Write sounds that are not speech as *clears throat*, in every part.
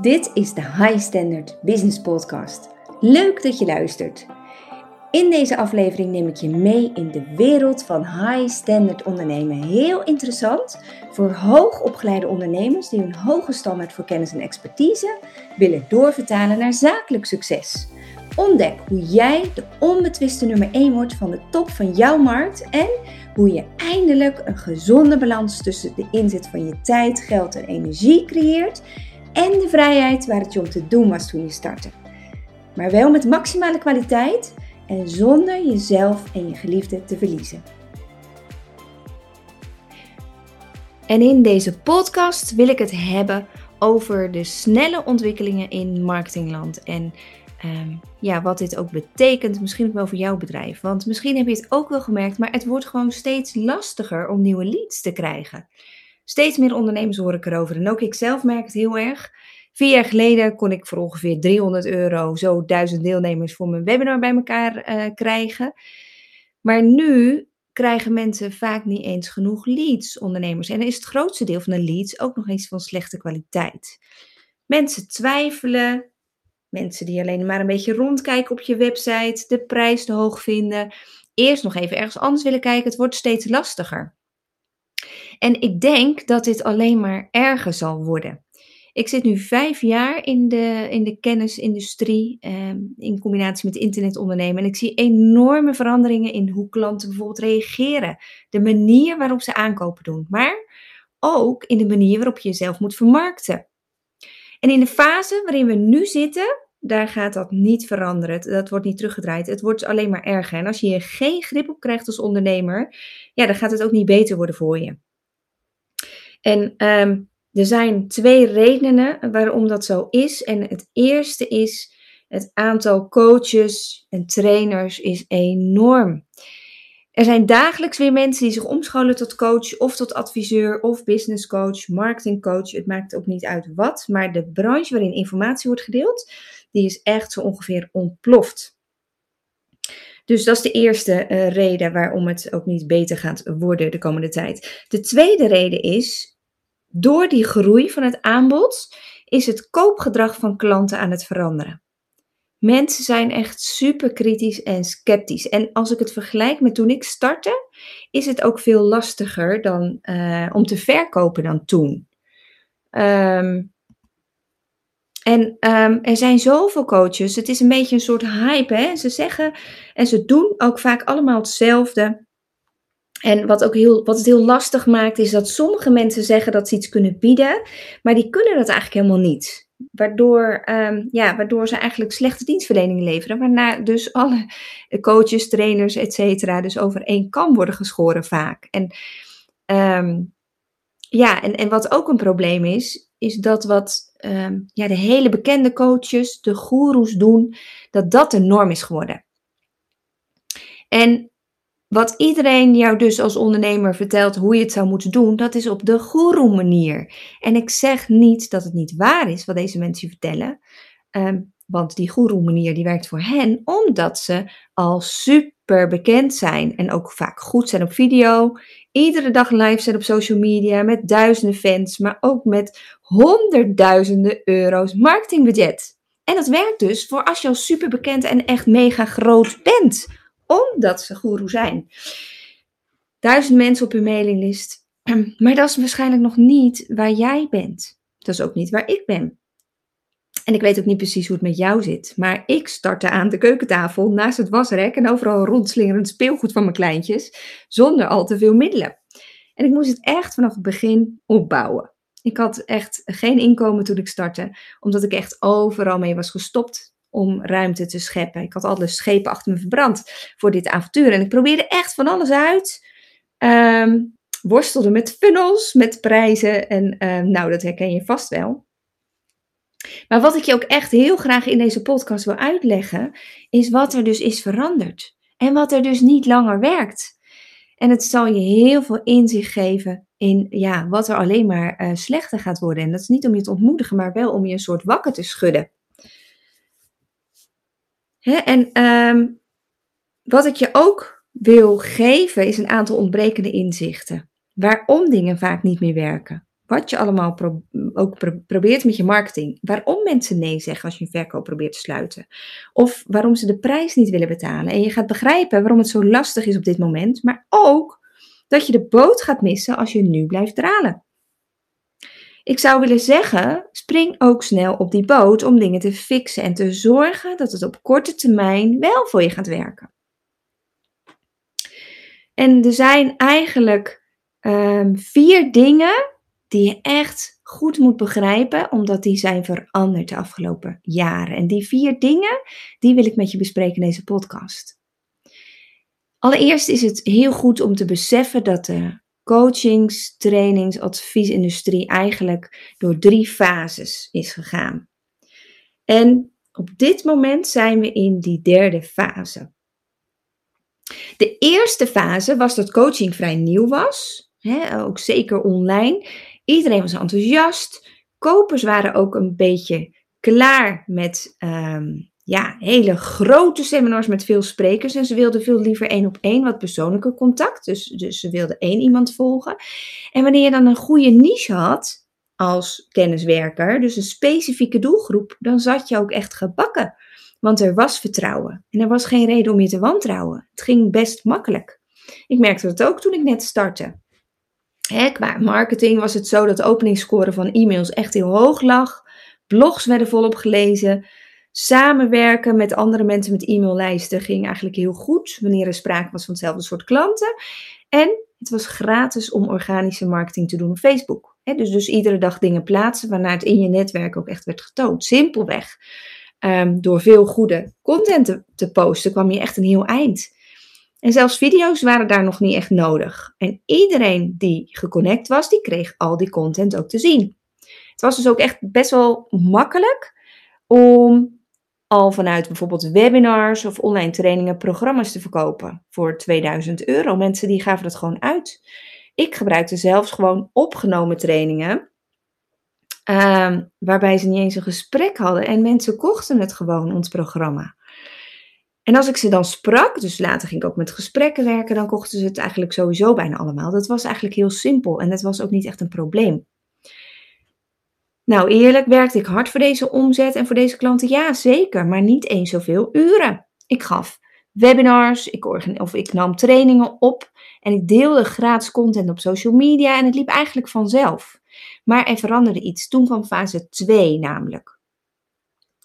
Dit is de High Standard Business Podcast. Leuk dat je luistert. In deze aflevering neem ik je mee in de wereld van high standard ondernemen. Heel interessant voor hoogopgeleide ondernemers die hun hoge standaard voor kennis en expertise willen doorvertalen naar zakelijk succes. Ontdek hoe jij de onbetwiste nummer 1 wordt van de top van jouw markt en hoe je eindelijk een gezonde balans tussen de inzet van je tijd, geld en energie creëert en de vrijheid waar het je om te doen was toen je startte. Maar wel met maximale kwaliteit en zonder jezelf en je geliefde te verliezen. En in deze podcast wil ik het hebben over de snelle ontwikkelingen in marketingland. En um, ja, wat dit ook betekent, misschien ook wel voor jouw bedrijf. Want misschien heb je het ook wel gemerkt, maar het wordt gewoon steeds lastiger om nieuwe leads te krijgen. Steeds meer ondernemers hoor ik erover. En ook ik zelf merk het heel erg. Vier jaar geleden kon ik voor ongeveer 300 euro zo duizend deelnemers voor mijn webinar bij elkaar uh, krijgen. Maar nu krijgen mensen vaak niet eens genoeg leads, ondernemers. En dan is het grootste deel van de leads ook nog eens van slechte kwaliteit. Mensen twijfelen, mensen die alleen maar een beetje rondkijken op je website, de prijs te hoog vinden, eerst nog even ergens anders willen kijken. Het wordt steeds lastiger. En ik denk dat dit alleen maar erger zal worden. Ik zit nu vijf jaar in de, in de kennisindustrie eh, in combinatie met internetondernemen. En ik zie enorme veranderingen in hoe klanten bijvoorbeeld reageren. De manier waarop ze aankopen doen. Maar ook in de manier waarop je jezelf moet vermarkten. En in de fase waarin we nu zitten, daar gaat dat niet veranderen. Dat wordt niet teruggedraaid. Het wordt alleen maar erger. En als je hier geen grip op krijgt als ondernemer, ja, dan gaat het ook niet beter worden voor je. En ehm, er zijn twee redenen waarom dat zo is. En het eerste is, het aantal coaches en trainers is enorm. Er zijn dagelijks weer mensen die zich omscholen tot coach of tot adviseur of business coach, marketing coach. Het maakt ook niet uit wat, maar de branche waarin informatie wordt gedeeld, die is echt zo ongeveer ontploft. Dus dat is de eerste uh, reden waarom het ook niet beter gaat worden de komende tijd. De tweede reden is door die groei van het aanbod is het koopgedrag van klanten aan het veranderen. Mensen zijn echt super kritisch en sceptisch. En als ik het vergelijk met toen ik startte, is het ook veel lastiger dan, uh, om te verkopen dan toen. Um, en um, er zijn zoveel coaches. Het is een beetje een soort hype. Hè? Ze zeggen en ze doen ook vaak allemaal hetzelfde. En wat, ook heel, wat het heel lastig maakt, is dat sommige mensen zeggen dat ze iets kunnen bieden, maar die kunnen dat eigenlijk helemaal niet. Waardoor, um, ja, waardoor ze eigenlijk slechte dienstverlening leveren. Waarna dus alle coaches, trainers, et cetera, dus over één worden geschoren vaak. En, um, ja, en, en wat ook een probleem is, is dat wat um, ja, de hele bekende coaches, de goeroes doen, dat dat de norm is geworden. En wat iedereen jou dus als ondernemer vertelt hoe je het zou moeten doen, dat is op de goeroe manier. En ik zeg niet dat het niet waar is wat deze mensen vertellen. Um, want die goeroe manier die werkt voor hen omdat ze al super bekend zijn en ook vaak goed zijn op video. Iedere dag live zijn op social media met duizenden fans, maar ook met honderdduizenden euro's marketingbudget. En dat werkt dus voor als je al super bekend en echt mega groot bent omdat ze guru zijn. Duizend mensen op hun mailinglist. *clears throat* Maar dat is waarschijnlijk nog niet waar jij bent. Dat is ook niet waar ik ben. En ik weet ook niet precies hoe het met jou zit. Maar ik startte aan de keukentafel naast het wasrek en overal rondslingerend speelgoed van mijn kleintjes. Zonder al te veel middelen. En ik moest het echt vanaf het begin opbouwen. Ik had echt geen inkomen toen ik startte, omdat ik echt overal mee was gestopt om ruimte te scheppen. Ik had alle schepen achter me verbrand voor dit avontuur. En ik probeerde echt van alles uit. Um, worstelde met funnels, met prijzen. En um, nou, dat herken je vast wel. Maar wat ik je ook echt heel graag in deze podcast wil uitleggen, is wat er dus is veranderd. En wat er dus niet langer werkt. En het zal je heel veel inzicht geven in ja, wat er alleen maar uh, slechter gaat worden. En dat is niet om je te ontmoedigen, maar wel om je een soort wakker te schudden. En um, wat ik je ook wil geven is een aantal ontbrekende inzichten. Waarom dingen vaak niet meer werken. wat je allemaal ook probeert met je marketing. Waarom mensen nee zeggen als je een verkoop probeert te sluiten. Of waarom ze de prijs niet willen betalen. En je gaat begrijpen waarom het zo lastig is op dit moment. Maar ook dat je de boot gaat missen als je nu blijft dralen. Ik zou willen zeggen, spring ook snel op die boot om dingen te fixen en te zorgen dat het op korte termijn wel voor je gaat werken. En er zijn eigenlijk um, vier dingen die je echt goed moet begrijpen, omdat die zijn veranderd de afgelopen jaren. En die vier dingen, die wil ik met je bespreken in deze podcast. Allereerst is het heel goed om te beseffen dat de coachings, trainings, adviesindustrie eigenlijk door drie fases is gegaan. En op dit moment zijn we in die derde fase. De eerste fase was dat coaching vrij nieuw was, hè, ook zeker online. Iedereen was enthousiast. Kopers waren ook een beetje klaar met ehm, ja, hele grote seminars met veel sprekers. En ze wilden veel liever één op één, wat persoonlijker contact. Dus, dus ze wilden één iemand volgen. En wanneer je dan een goede niche had als kenniswerker, dus een specifieke doelgroep, dan zat je ook echt gebakken. Want er was vertrouwen. En er was geen reden om je te wantrouwen. Het ging best makkelijk. Ik merkte dat ook toen ik net startte. Hè, qua marketing was het zo dat de openingsscore van e-mails echt heel hoog lag. Blogs werden volop gelezen. Samenwerken met andere mensen met e-maillijsten ging eigenlijk heel goed. Wanneer er sprake was van hetzelfde soort klanten. En het was gratis om organische marketing te doen op Facebook. dus, dus iedere dag dingen plaatsen waarna het in je netwerk ook echt werd getoond. Simpelweg. Um, door veel goede content te, te posten kwam je echt een heel eind. En zelfs video's waren daar nog niet echt nodig. En iedereen die geconnect was, die kreeg al die content ook te zien. Het was dus ook echt best wel makkelijk om al vanuit bijvoorbeeld webinars of online trainingen programma's te verkopen voor 2000 euro. Mensen die gaven dat gewoon uit. Ik gebruikte zelfs gewoon opgenomen trainingen. Ehm, waarbij ze niet eens een gesprek hadden en mensen kochten het gewoon, ons programma. En als ik ze dan sprak, dus later ging ik ook met gesprekken werken, dan kochten ze het eigenlijk sowieso bijna allemaal. Dat was eigenlijk heel simpel en dat was ook niet echt een probleem. Nou, eerlijk, werkte ik hard voor deze omzet en voor deze klanten? Ja, zeker, maar niet eens zoveel uren. Ik gaf webinars, ik, of ik nam trainingen op en ik deelde gratis content op social media en het liep eigenlijk vanzelf. Maar er veranderde iets. Toen kwam fase 2 namelijk.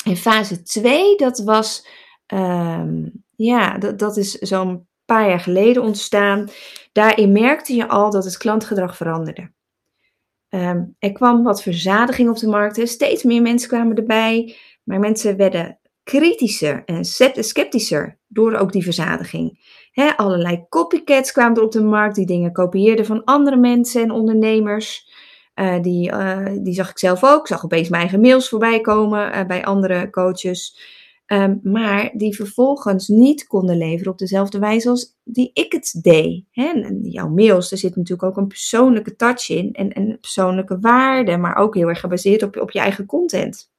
En fase 2, dat was Ehm, ja, dat, dat is zo'n paar jaar geleden ontstaan. Daarin merkte je al dat het klantgedrag veranderde. Ehm, er kwam wat verzadiging op de markt. Steeds meer mensen kwamen erbij. Maar mensen werden kritischer en sceptischer door ook die verzadiging. He, allerlei copycats kwamen er op de markt die dingen kopieerden van andere mensen en ondernemers. Uh, die, uh, die zag ik zelf ook. Ik zag opeens mijn eigen mails voorbij komen uh, bij andere coaches. Ehm, maar die vervolgens niet konden leveren op dezelfde wijze als die ik het deed. Hè? En jouw mails, er zit natuurlijk ook een persoonlijke touch in en, en persoonlijke waarde, maar ook heel erg gebaseerd op, op je eigen content.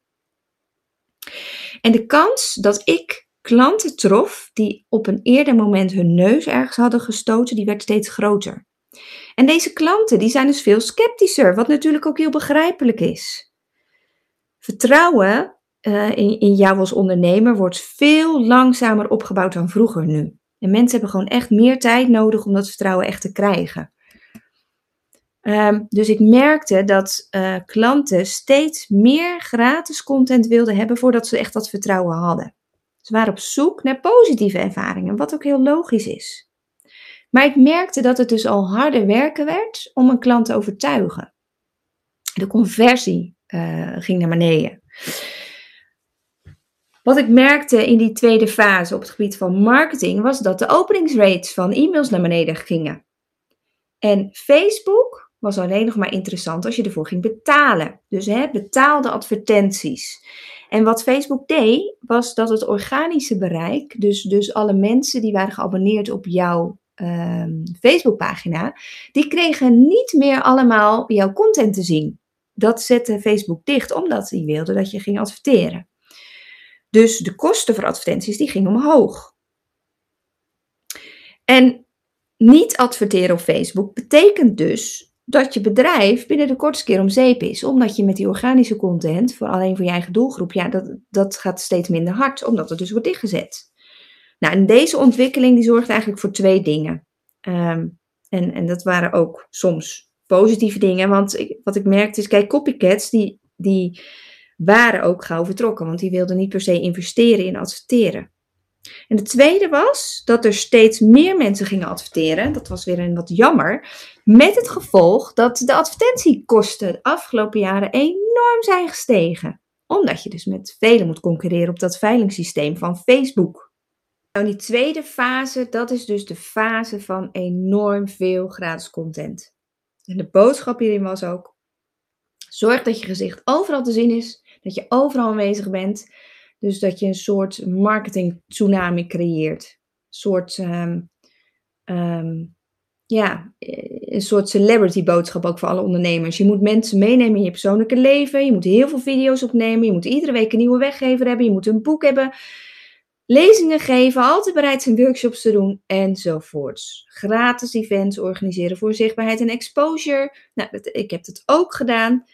En de kans dat ik klanten trof die op een eerder moment hun neus ergens hadden gestoten, die werd steeds groter. En deze klanten die zijn dus veel sceptischer, wat natuurlijk ook heel begrijpelijk is. Vertrouwen uh, in, in jou als ondernemer wordt veel langzamer opgebouwd dan vroeger nu. En mensen hebben gewoon echt meer tijd nodig om dat vertrouwen echt te krijgen. Um, dus ik merkte dat uh, klanten steeds meer gratis content wilden hebben voordat ze echt dat vertrouwen hadden. Ze waren op zoek naar positieve ervaringen, wat ook heel logisch is. Maar ik merkte dat het dus al harder werken werd om een klant te overtuigen. De conversie uh, ging naar beneden. Wat ik merkte in die tweede fase op het gebied van marketing was dat de openingsrates van e-mails naar beneden gingen. En Facebook was alleen nog maar interessant als je ervoor ging betalen. Dus hè, betaalde advertenties. En wat Facebook deed, was dat het organische bereik, dus, dus alle mensen die waren geabonneerd op jouw uh, Facebookpagina, die kregen niet meer allemaal jouw content te zien. Dat zette Facebook dicht, omdat hij wilde dat je ging adverteren. Dus de kosten voor advertenties die gingen omhoog. En niet adverteren op Facebook betekent dus dat je bedrijf binnen de kortste keer om zeep is. Omdat je met die organische content, voor alleen voor je eigen doelgroep, ja, dat, dat gaat steeds minder hard, omdat het dus wordt dichtgezet. Nou, en deze ontwikkeling die zorgt eigenlijk voor twee dingen. Ehm, en, en dat waren ook soms positieve dingen, want ik, wat ik merkte is, kijk, copycats, die, die waren ook gauw vertrokken, want die wilden niet per se investeren in adverteren. En de tweede was dat er steeds meer mensen gingen adverteren. Dat was weer een wat jammer. Met het gevolg dat de advertentiekosten de afgelopen jaren enorm zijn gestegen. Omdat je dus met velen moet concurreren op dat veilingssysteem van Facebook. Nou, die tweede fase, dat is dus de fase van enorm veel gratis content. En de boodschap hierin was ook: zorg dat je gezicht overal te zien is, dat je overal aanwezig bent dus dat je een soort marketing tsunami creëert. Een soort, ehm, ehm, ja, een soort celebrity boodschap ook voor alle ondernemers. Je moet mensen meenemen in je persoonlijke leven. Je moet heel veel video's opnemen. Je moet iedere week een nieuwe weggever hebben. Je moet een boek hebben. Lezingen geven, altijd bereid zijn workshops te doen enzovoorts. Gratis events organiseren voor zichtbaarheid en exposure. Nou, ik heb het ook gedaan.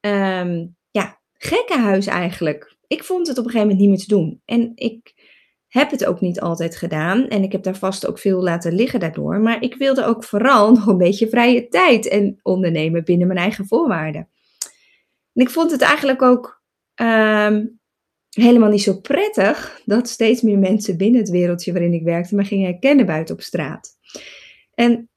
Um, ja, gekkenhuis eigenlijk ik vond het op een gegeven moment niet meer te doen. En ik heb het ook niet altijd gedaan. En ik heb daar vast ook veel laten liggen daardoor. Maar ik wilde ook vooral *laughs* nog een beetje vrije tijd en ondernemen binnen mijn eigen voorwaarden. En ik vond het eigenlijk ook ehm, helemaal niet zo prettig dat steeds meer mensen binnen het wereldje waarin ik werkte me gingen herkennen buiten op straat. En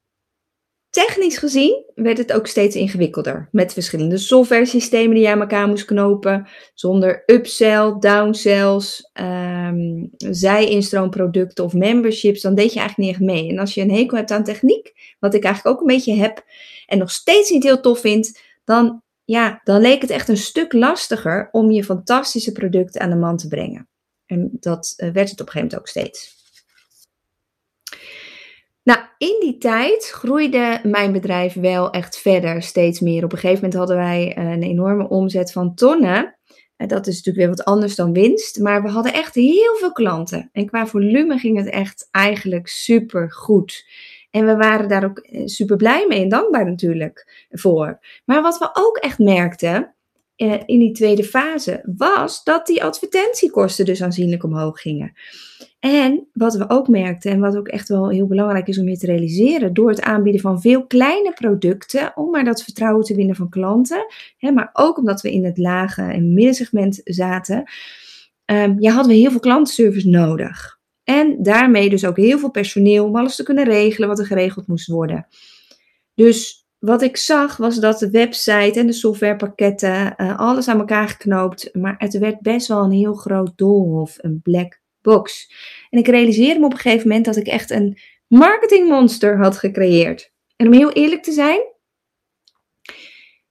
Technisch gezien werd het ook steeds ingewikkelder. Met verschillende software-systemen die je aan elkaar moest knopen. Zonder upsell, downsells, um, zij-instroomproducten of memberships. Dan deed je eigenlijk niet echt mee. En als je een hekel hebt aan techniek, wat ik eigenlijk ook een beetje heb. En nog steeds niet heel tof vind. Dan, ja, dan leek het echt een stuk lastiger om je fantastische producten aan de man te brengen. En dat eh, werd het op een gegeven moment ook steeds. Nou, in die tijd groeide mijn bedrijf wel echt verder, steeds meer. Op een gegeven moment hadden wij eh, een enorme omzet van tonnen. En dat is natuurlijk weer wat anders dan winst. Maar we hadden echt heel veel klanten. En qua volume ging het echt eigenlijk super goed. En we waren daar ook eh, super blij mee en dankbaar natuurlijk voor. Maar wat we ook echt merkten eh, in die tweede fase was dat die advertentiekosten dus aanzienlijk omhoog gingen. En wat we ook merkten, en wat ook echt wel heel belangrijk is om je te realiseren, door het aanbieden van veel kleine producten, om maar dat vertrouwen te winnen van klanten, hè, maar ook omdat we in het lage en middensegment zaten, um, ja, hadden we heel veel klantenservice nodig. En daarmee dus ook heel veel personeel om alles te kunnen regelen wat er geregeld moest worden. Dus wat ik zag was dat de website en de softwarepakketten, uh, alles aan elkaar geknoopt, maar het werd best wel een heel groot doolhof, een black En ik realiseerde me op een gegeven moment dat ik echt een marketingmonster had gecreëerd. En om heel eerlijk te zijn,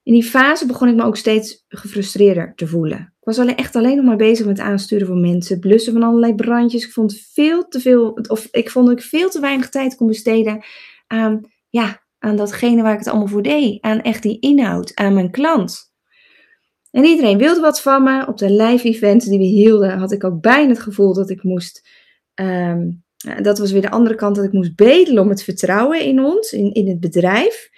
in die fase begon ik me ook steeds gefrustreerder te voelen. Ik was alleen, echt alleen nog maar bezig met aansturen van mensen, blussen van allerlei brandjes. Ik vond veel te veel, of ik vond dat ik veel te weinig tijd kon besteden aan, ja, aan datgene waar ik het allemaal voor deed. Aan echt die inhoud, aan mijn klant. En iedereen wilde wat van me. Op de live events die we hielden, had ik ook bijna het gevoel dat ik moest. Ehm, dat was weer de andere kant, dat ik moest bedelen om het vertrouwen in ons, in, in het bedrijf.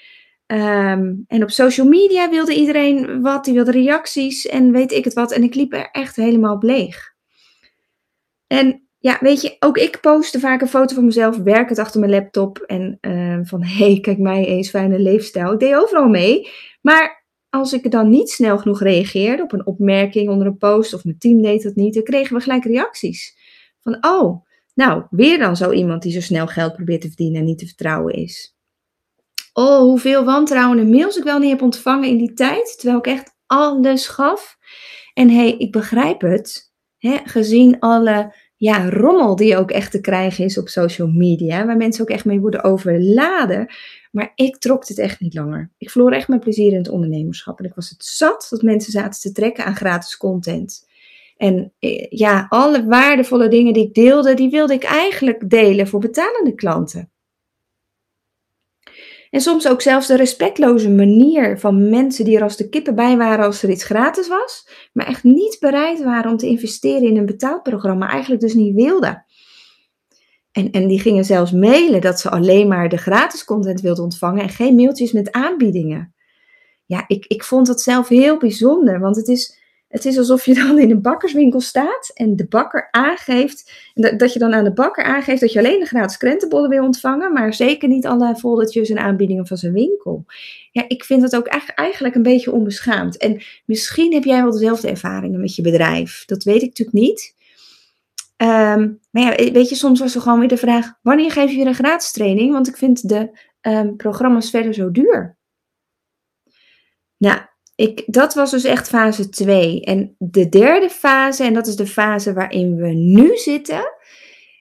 Ehm, en op social media wilde iedereen wat, die wilde reacties en weet ik het wat. En ik liep er echt helemaal leeg. En ja, weet je, ook ik postte vaak een foto van mezelf, werkend achter mijn laptop. En uh, van, hé, hey, kijk mij eens, fijne leefstijl. Ik deed overal mee. Maar als ik dan niet snel genoeg reageerde op een opmerking onder een post of mijn team deed dat niet, dan kregen we gelijk reacties. Van, oh, nou, weer dan zo iemand die zo snel geld probeert te verdienen en niet te vertrouwen is. Oh, hoeveel wantrouwende mails ik wel niet heb ontvangen in die tijd, terwijl ik echt alles gaf. En hé, hey, ik begrijp het, hè, gezien alle ja, rommel die ook echt te krijgen is op social media, waar mensen ook echt mee worden overladen. Maar ik trok dit echt niet langer. Ik verloor echt mijn plezier in het ondernemerschap. En ik was het zat dat mensen zaten te trekken aan gratis content. En eh, ja, alle waardevolle dingen die ik deelde, die wilde ik eigenlijk delen voor betalende klanten. En soms ook zelfs de respectloze manier van mensen die er als de kippen bij waren als er iets gratis was, maar echt niet bereid waren om te investeren in een betaalprogramma, eigenlijk dus niet wilden. En, en die gingen zelfs mailen dat ze alleen maar de gratis content wilden ontvangen en geen mailtjes met aanbiedingen. Ja, ik, ik vond dat zelf heel bijzonder, want het is, het is alsof je *laughs* dan in een bakkerswinkel staat en de bakker aangeeft, dat, je dan aan de bakker aangeeft dat je alleen de gratis krentenbollen wil ontvangen, maar zeker niet alle foldertjes en aanbiedingen van zijn winkel. Ja, ik vind dat ook eigenlijk een beetje onbeschaamd. En misschien heb jij wel dezelfde ervaringen met je bedrijf. Dat weet ik natuurlijk niet. Ehm, maar ja, weet je, soms was er gewoon weer de vraag: wanneer geef je weer een gratis training? Want ik vind de um, programma's verder zo duur. Nou, ik, dat was dus echt fase 2. En de derde fase, en dat is de fase waarin we nu zitten.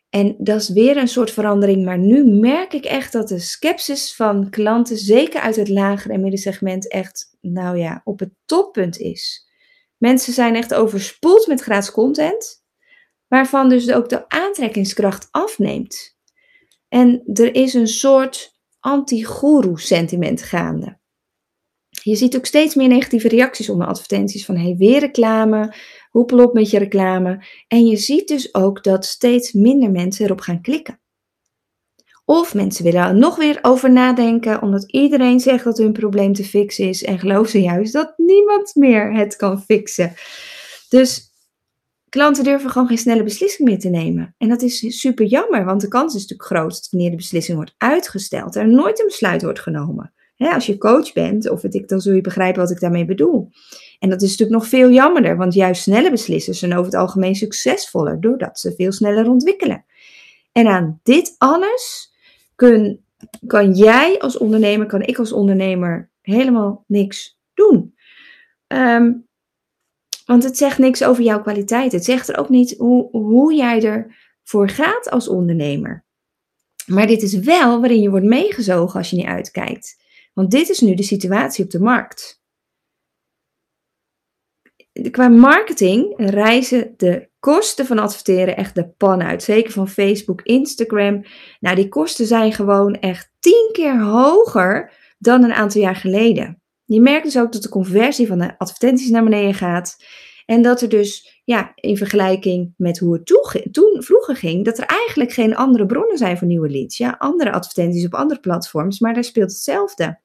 En dat is weer een soort verandering, maar nu merk ik echt dat de sceptisch van klanten, zeker uit het lagere en middensegment, echt, nou ja, op het toppunt is. Mensen zijn echt overspoeld met gratis content waarvan dus ook de aantrekkingskracht afneemt. En er is een soort anti-guru sentiment gaande. Je ziet ook steeds meer negatieve reacties onder advertenties van hey, weer reclame, hoepel op met je reclame. En je ziet dus ook dat steeds minder mensen erop gaan klikken. Of mensen willen er nog weer over nadenken, omdat iedereen zegt dat hun probleem te fixen is en geloven ze juist dat niemand meer het kan fixen. Dus Klanten durven gewoon geen snelle beslissing meer te nemen. En dat is super jammer, want de kans is natuurlijk groot dat wanneer de beslissing wordt uitgesteld, er nooit een besluit wordt genomen. als je coach bent, of ik, dan zul je begrijpen wat ik daarmee bedoel. En dat is natuurlijk nog veel jammerder, want juist snelle beslissers zijn over het algemeen succesvoller, doordat ze veel sneller ontwikkelen. En aan dit alles kun, kan jij als ondernemer, kan ik als ondernemer helemaal niks doen. Um, want het zegt niks over jouw kwaliteit. Het zegt er ook niet hoe, hoe jij ervoor gaat als ondernemer. Maar dit is wel waarin je wordt meegezogen als je niet uitkijkt. Want dit is nu de situatie op de markt. Qua marketing reizen de kosten van adverteren echt de pan uit. Zeker van Facebook, Instagram. Nou, die kosten zijn gewoon echt tien keer hoger dan een aantal jaar geleden. Je merkt dus ook dat de conversie van de advertenties naar beneden gaat. En dat er dus, ja, in vergelijking met hoe het toen vroeger ging, dat er eigenlijk geen andere bronnen zijn voor nieuwe leads. Ja, andere advertenties op andere platforms, maar daar speelt hetzelfde.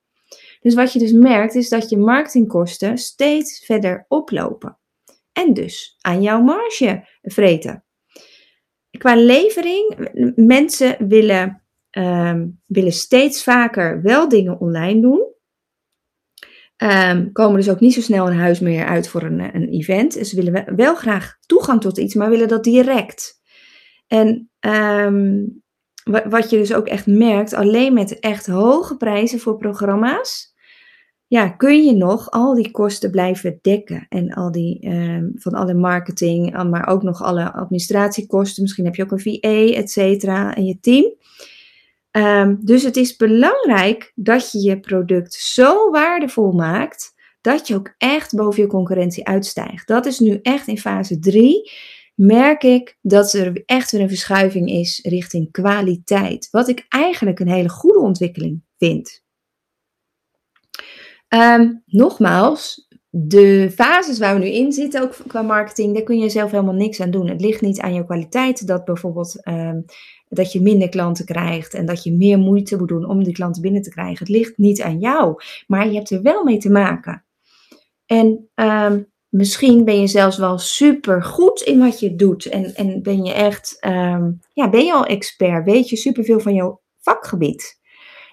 Dus wat je dus merkt, is dat je marketingkosten steeds verder oplopen. En dus aan jouw marge vreten. Qua levering, mensen willen, um, willen steeds vaker wel dingen online doen. Um, komen dus ook niet zo snel een huis meer uit voor een, een event. Ze willen wel graag toegang tot iets, maar willen dat direct. En um, wat je dus ook echt merkt, alleen met echt hoge prijzen voor programma's, ja, kun je nog al die kosten blijven dekken. En al die, um, van alle marketing, maar ook nog alle administratiekosten. Misschien heb je ook een VA, et cetera, en je team. Um, dus het is belangrijk dat je je product zo waardevol maakt dat je ook echt boven je concurrentie uitstijgt. Dat is nu echt in fase 3. Merk ik dat er echt weer een verschuiving is richting kwaliteit. Wat ik eigenlijk een hele goede ontwikkeling vind. Um, nogmaals, de fases waar we nu in zitten, ook qua marketing, daar kun je zelf helemaal niks aan doen. Het ligt niet aan je kwaliteit dat bijvoorbeeld um, dat je minder klanten krijgt en dat je meer moeite moet doen om die klanten binnen te krijgen. Het ligt niet aan jou, maar je hebt er wel mee te maken. En um, misschien ben je zelfs wel super goed in wat je doet en, en ben je echt, um, ja, ben je al expert, weet je superveel van jouw vakgebied.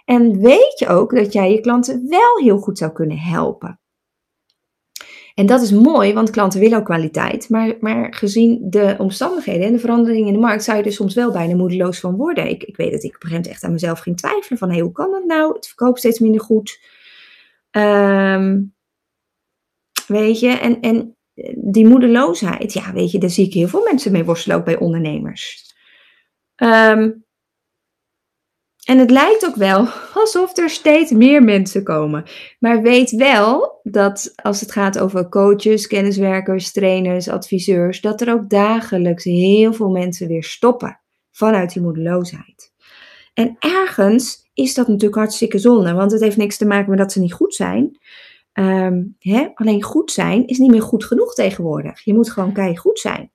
En weet je ook dat jij je klanten wel heel goed zou kunnen helpen. En dat is mooi, want klanten willen ook kwaliteit. Maar, maar gezien de omstandigheden en de veranderingen in de markt, zou je er soms wel bijna moedeloos van worden. Ik, ik weet dat ik op een gegeven moment echt aan mezelf ging twijfelen: van hey, hoe kan dat nou? Het verkoopt steeds minder goed. Um, weet je, en, en die moedeloosheid, ja, weet je, daar zie ik heel veel mensen mee worstelen, ook bij ondernemers. Um, en het lijkt ook wel *laughs* alsof er steeds meer mensen komen. Maar weet wel dat als het gaat over coaches, kenniswerkers, trainers, adviseurs, dat er ook dagelijks heel veel mensen weer stoppen vanuit die moedeloosheid. En ergens is dat natuurlijk hartstikke zonde, want het heeft niks te maken met dat ze niet goed zijn. Um, hè? Alleen goed zijn is niet meer goed genoeg tegenwoordig. Je moet gewoon keihard goed zijn.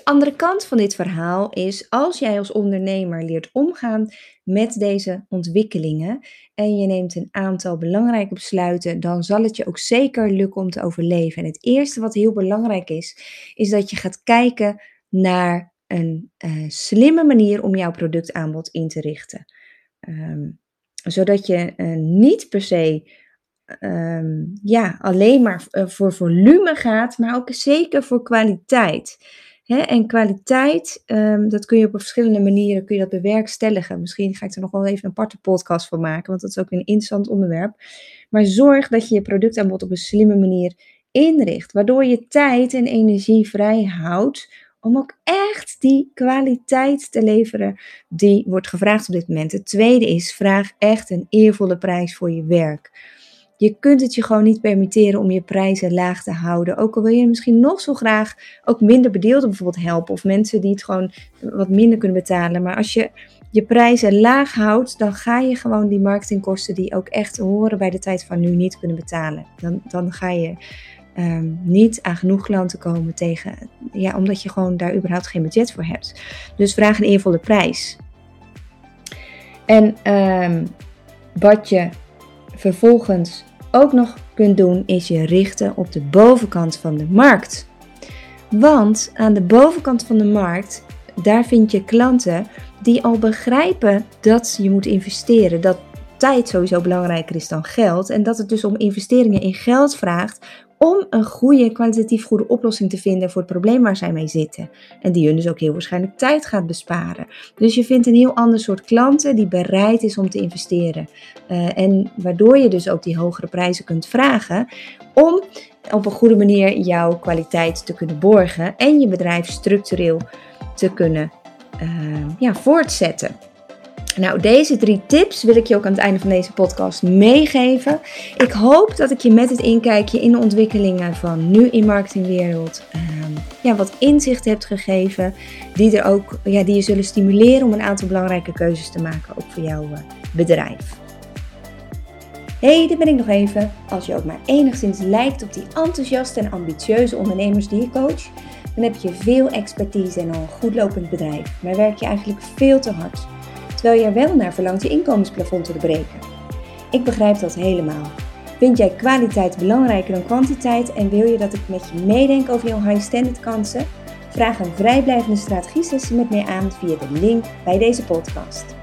De andere kant van dit verhaal is als jij als ondernemer leert omgaan met deze ontwikkelingen en je neemt een aantal belangrijke besluiten, dan zal het je ook zeker lukken om te overleven. En het eerste wat heel belangrijk is, is dat je gaat kijken naar een uh, slimme manier om jouw productaanbod in te richten. Um, zodat je uh, niet per se um, ja, alleen maar uh, voor volume gaat, maar ook zeker voor kwaliteit. En kwaliteit, um, dat kun je op verschillende manieren kun je dat bewerkstelligen. Misschien ga ik er nog wel even een aparte podcast van maken, want dat is ook een interessant onderwerp. Maar zorg dat je je productaanbod op een slimme manier inricht, waardoor je tijd en energie vrij houdt om ook echt die kwaliteit te leveren die wordt gevraagd op dit moment. Het tweede is, vraag echt een eervolle prijs voor je werk. Je kunt het je gewoon niet permitteren om je prijzen laag te houden. Ook al wil je misschien nog zo graag ook minder bedeelden bijvoorbeeld helpen. Of mensen die het gewoon wat minder kunnen betalen. Maar als je je prijzen laag houdt, dan ga je gewoon die marketingkosten die ook echt horen bij de tijd van nu niet kunnen betalen. Dan, dan ga je um, niet aan genoeg klanten komen tegen, ja, omdat je gewoon daar überhaupt geen budget voor hebt. Dus vraag een eervolle prijs. En um, wat je vervolgens ook nog kunt doen, is je richten op de bovenkant van de markt. Want aan de bovenkant van de markt, daar vind je klanten die al begrijpen dat je moet investeren. Dat tijd sowieso belangrijker is dan geld. En dat het dus om investeringen in geld vraagt om een goede, kwalitatief goede oplossing te vinden voor het probleem waar zij mee zitten. En die hun dus ook heel waarschijnlijk tijd gaat besparen. Dus je vindt een heel ander soort klanten die bereid is om te investeren. Uh, en waardoor je dus ook die hogere prijzen kunt vragen om op een goede manier jouw kwaliteit te kunnen borgen en je bedrijf structureel te kunnen uh, ja, voortzetten. Nou, deze drie tips wil ik je ook aan het einde van deze podcast meegeven. Ik hoop dat ik je met het inkijkje in de ontwikkelingen van nu in marketingwereld um, ja, wat inzicht hebt gegeven. Die, er ook, ja, die je zullen stimuleren om een aantal belangrijke keuzes te maken, ook voor jouw uh, bedrijf. hey, dit ben ik nog even. Als je ook maar enigszins lijkt op die enthousiaste en ambitieuze ondernemers die je coach, dan heb je veel expertise en al een goed lopend bedrijf. Maar werk je eigenlijk veel te hard terwijl je wel naar verlangt je inkomensplafond te breken. Ik begrijp dat helemaal. Vind jij kwaliteit belangrijker dan kwantiteit en wil je dat ik met je meedenk over jouw high standard kansen? Vraag een vrijblijvende strategie sessie met mij aan via de link bij deze podcast.